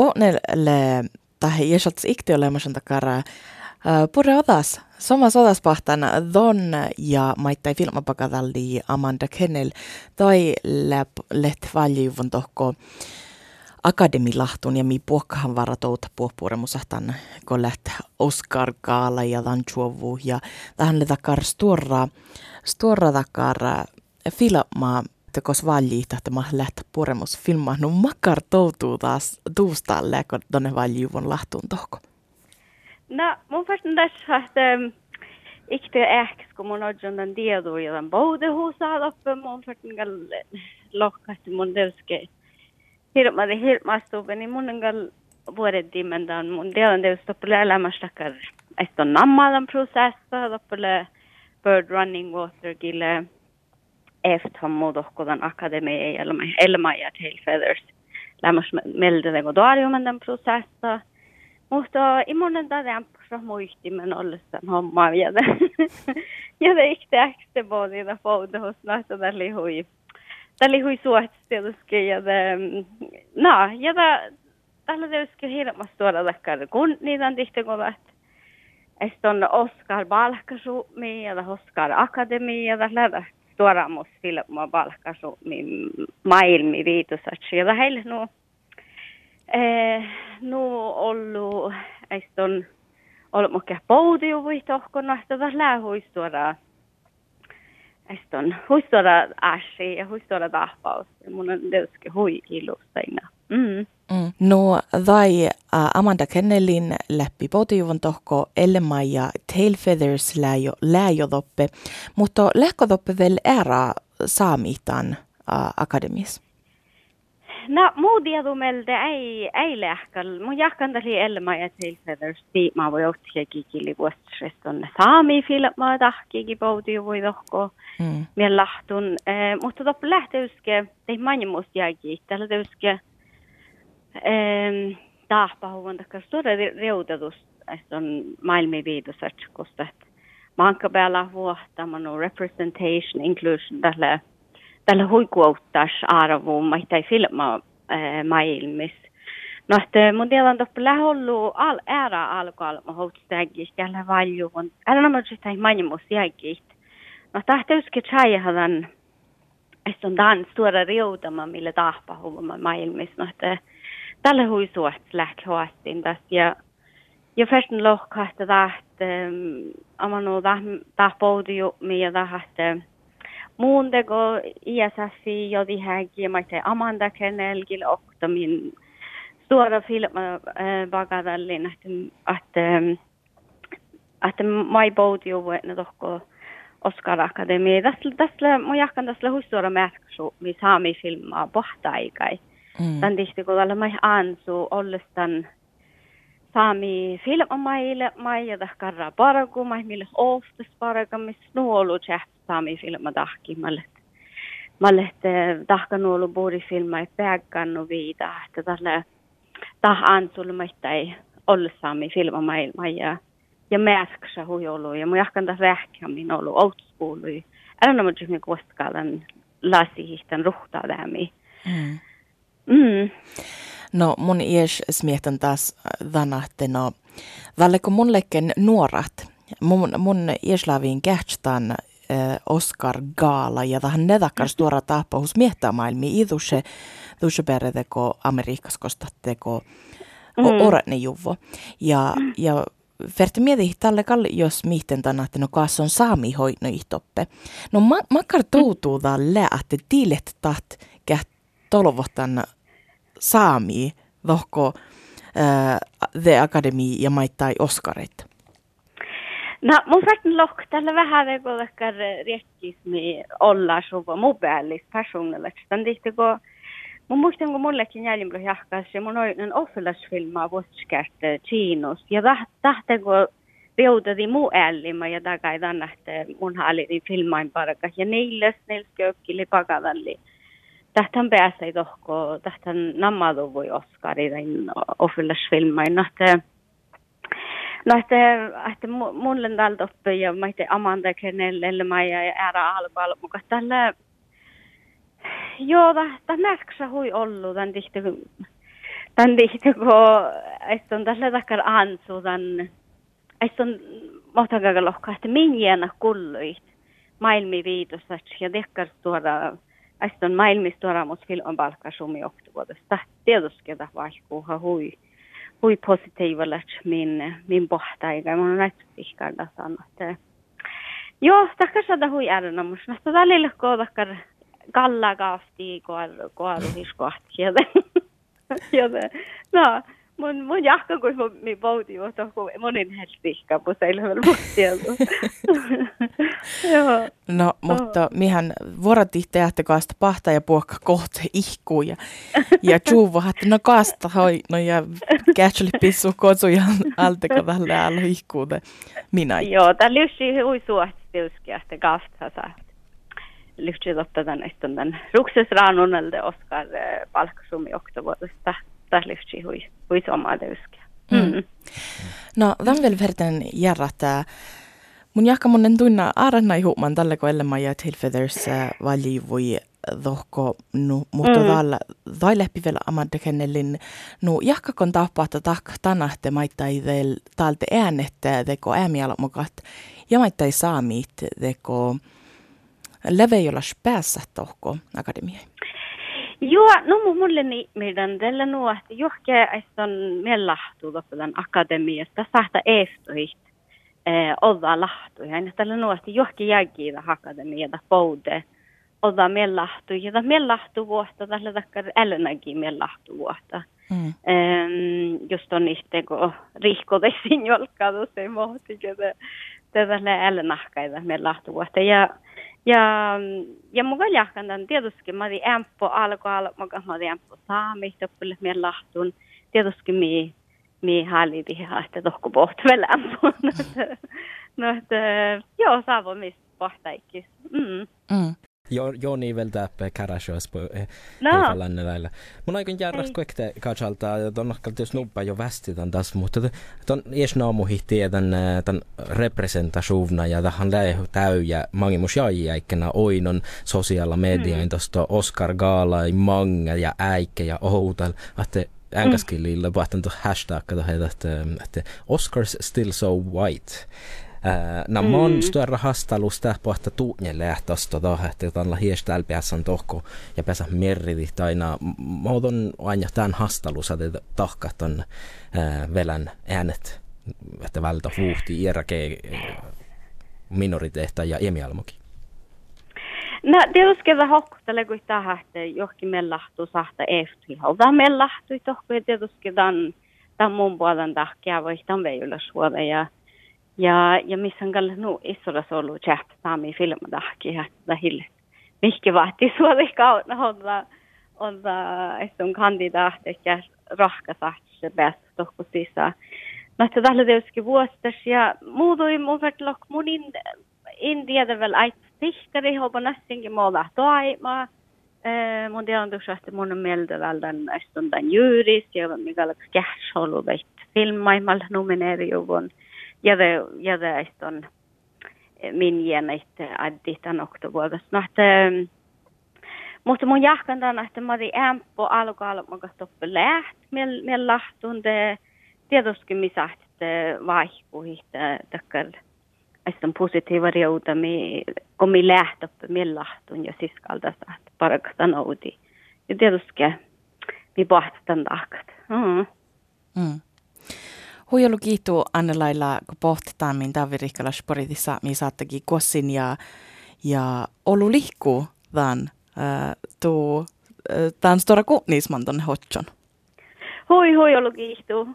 Onnelle tähän jäsats ikti olemassa takara. Pure odas, somas odas pahtan Don ja maittai filmapakadalli Amanda Kennel toi let valjuvun tohko akademilahtun ja mi puokkahan varatouta puoppuuremusahtan kun läht Oscar Kaala ja Dan Chuovu ja tähän le takar stora stora takar filmaa tekos että mä läht puremus filmaa no makar toutuu taas tuustalle kun tonne valjuvun lahtuun tohko. No, mun förstår tässä, että ikke äks kun mun on den diedu ja den både husa uppe mun förstår lokkaasti mun delske hirma de hirma stuben niin mun gal vuodet men dan mun delan det stoppar elämästä kar että on nammalan prosessa stoppar bird running water gille efter muodokkodan akademia eller elma ja tail feathers lämmas melde det godarium den prosessa mutta immonen da rämpsa muistimen ollessan homma vielä. ja det gick det äkte både da fåde hos nästa där li hui. Där li hui suotsisteluski ja det, no, ja da, tällä teuski hirma stora dakkar kun niitä tihti kovat. Eston Oscar Balkasumi ja Oscar Akademi ja lähdä stora mus filma Balkasumi maailmi viitusatsi ja heille nu Eh, ollu ollut mokke poudiu voi tohkona, että tässä lää huistuora eiston huistuora äsi ja huistuora tahpaus. Mun on tietysti hui ilustaina. Mm. Mm. No, vai uh, Amanda Kennelin läpi potiuvon tohko Elma ja Tail Feathers läjo, läjodoppe, mutta lähkodoppe vel ära saamitan uh, akademis? No, muutiatumelde ei, ei lähkal. Mun jakandali elma ja tilfeather sti ma voi ottia kikili vuostres on saami filma tahkiki pouti voi tohko. Mm. Mien lahtun. Eh, mutta top lähteyske, tei manjimus jägi. Tällä teuske eh, tahpahuvan takas tuoda reutetus. että on maailmi viidusatskosta. Manka päällä vuotta, manu representation, inclusion tällä tällä huikuuttas arvo, mä ei filma äh, maailmis. No, että mun tiedän, että lähollu al ära alkoal, mä houtstägis, tällä valjuvun. Älä nämä sitä ei mainimus jägit. No, tahtoiski tjäjähän, että on tämän stora riutama, millä tahpa huvama maailmis. No, että tällä huisuat lähtöastin tässä. Ja, ja försten lohkahta täht, ähm, amanu tahpoudi ju, mitä täht, Muundego ISFi jodi hägi maite Amanda Kennelgil och min stora film äh, bagadallin att att att mai bodi ju vet dokko Oscar Akademi. Tässä tässä mun jakkan tässä huistora märksu mi saami filmaa bohtaikai. Mm. Tän kun tällä mai ansu ollestan saami film maille mai ja karra paragu mai mille oftas paraga mis nuolu chef saami filma tahki. Mallet mallet tahkanuolu buuri filma ei peakkannu viida että tällä tah ansul maittai olla saami filma mai mai ja ja mäsksa huijolu ja mun jahkan rähkämin ollut old school älä mä just niinku koskaan lasi hihtan ruhtaa tähmi mm. Mm. No mun ies smiehtan taas vanahte no valleko mun lekken nuorat. Mun, mun kähtstan äh, Oscar Gaala ja tähän nedakar tuora tapaus miettää maailmi iduse dusse teko Amerikas kostatteko mm. oratne juvo. Ja, ja Verti mieti tälle kalli, jos mihten että no kaas on saami hoitno ihtoppe. No ma, makar toutuu tälle, että tiilet taht tolvotan saami lohko äh, The Academy ja maittai Oscarit? No, mun lohk tällä vähän rekolekkar riekismi olla suva mobiilis personaalisesti. Tän tihti kun mun muistan kun mullekin jäljimlu jahkas ja mun on offelasfilmaa vuotsikärt Chinos. Ja tahte kun peudadi muu ällima ja takaitan että mun hallitin filmain parka. Ja niille snelsköykkili pakadalli tähtän ei tohko, tähtän nammadu voi Oscari tai ofillasfilmain, että No, että, että mulle täältä oppi ja mä itse Amanda kenelle mä ja ära alkoal, mutta tällä joo, tämä näksä hui ollut, tämän tihti Tän tihti, kun on tällä takia ansu, tän, on mohtagaga lohka, että minjäänä kulluit maailmi viitossa, ja tekkar tuoda, on maailmis tuoda mut filman palkkasumi oktovuodesta. Tietysti vaikkuuha hui, hui positiivalla min, min eikä mun näitä pihkarda sanoa. Joo, takkar saada hui ääränä, mutta näistä välillä koodakar kalla kaafti koaruhiskohti, joten, joten, no, mun, mun jahka kun mun mi bouti jo tohku monin heltikka på seilhövel mustielu. Joo. No, mutta oh. mihän vuorati tehtekaasta pahta ja puokka kohta ihkuu ja, ja tjuva, että no kaasta hoi, no ja kätseli pissu kotsuja alteka tälle alo ihkuude minä. Joo, tää lysi hui suohti että kaasta saa. Totta tänne tämän ruksesraanunelde Oskar eh, palkkasumi oktovuodesta tählifti hui, hui somaliuska. Mm. Mm. No, tämän vielä verran järrättää. Mun jahka monen tunna aaranna huuman tällä kun ellema ja tilfeathers vali voi dohko nu, mutta mm. täällä tai läpi vielä amadekennellin nu jahka kon tapahta tak tanahte maittai del täältä äänettä teko äämiala mukat ja maittai saamit teko levejolla päässä tohko akademiai. Joo, no mulle niin meidän tällä nuo, että johke on meillä tämän akademiasta sahta ehtoit eh, olla lahtu. Ja tällä nuo, että johke jägiä akademiasta poude olla meillä lahtu. Ja meillä lahtu vuotta, tällä takkar älänäkin meillä lahtu vuotta. Mm. Just on itse, kun rihkotesin jolkaan, se mohti, että tällä älänahkaita meillä lahtu vuotta. Ja ja, ja muka jahkantan tietysti mä olin ämppo alkoal, muka mä olin ämppo saami, toppuille meidän lahtun. Tietysti mi, mi halliti, että tohku vielä ämppo. no, että joo, saavo mistä pohtaikis. Mm. Mm. Jo, niin väl täppä käräsjös på no. lailla. Mun aikon järräs kuekte katsalta, ton nahkalti snubba jo västitän tässä, mutta ton ies naamu hihti tän, tän representatiivna ja tähän lähe täyjä mangimus jäikkänä oinon sosiaala mediain mm. tosta Oscar Gaala, Manga ja Äikke ja Outal, että äänkäskilillä vahtan tuon hashtag, että, että Oscars still so white. Nämä mm. on större hastalusta pohta tuunjelle ähtosta toh, että jotain hiestä älpiässä tohko ja pesä merriti aina muodon aina tämän hastalusa että tahkat on velän äänet, että vältä vuhti iäräke minoriteetta ja emialmoki. No tietysti hokkutele kun tähän, että johonkin mellahtuu sahta ehti. Halta mellahtuu tohko ja tietysti tämän, tämän mun puolen tahkia voi tämän veijulla ja ja, ja missä on kallis nu isolla ollut chat saami filmadahki ja tähille. Mihki vahti suoli kautta olla olla on kandidaat ja rahkasahti se bäst tohku sisä. No että tällä tietysti vuostas ja muutui mun vertlok mun in, in tiedä vielä ait tihkari hopa nässinkin muuta toimaa. Mun tiedän tuossa, että mun on mieltä välden tämän juuris ja mikä on kähsolu veit filmaimalla nomineeriuvun ja det ja det är sån min geneit additan oktovuodas. No, että mutta mun jahkan että mä olin ämppo alkoal, mä katsoin läht, millä lahtun te tietysti missä että vaihkuhi takkar että positiiva riuta, mi, kun mi lähtö millä lahtun ja siskalta että parakasta nouti. Ja tietysti mi pohtan takat. Mm. Mm. Huijolu kiituu Annelailla, kun pohtitaan, min Davi Rikkala sporitissa, mi saattakin kossin ja, ja olu lihkuu tämän, äh, tuu, äh, tämän stora kuunisman tonne hotson. Hui, hui, ollut kiihtuu.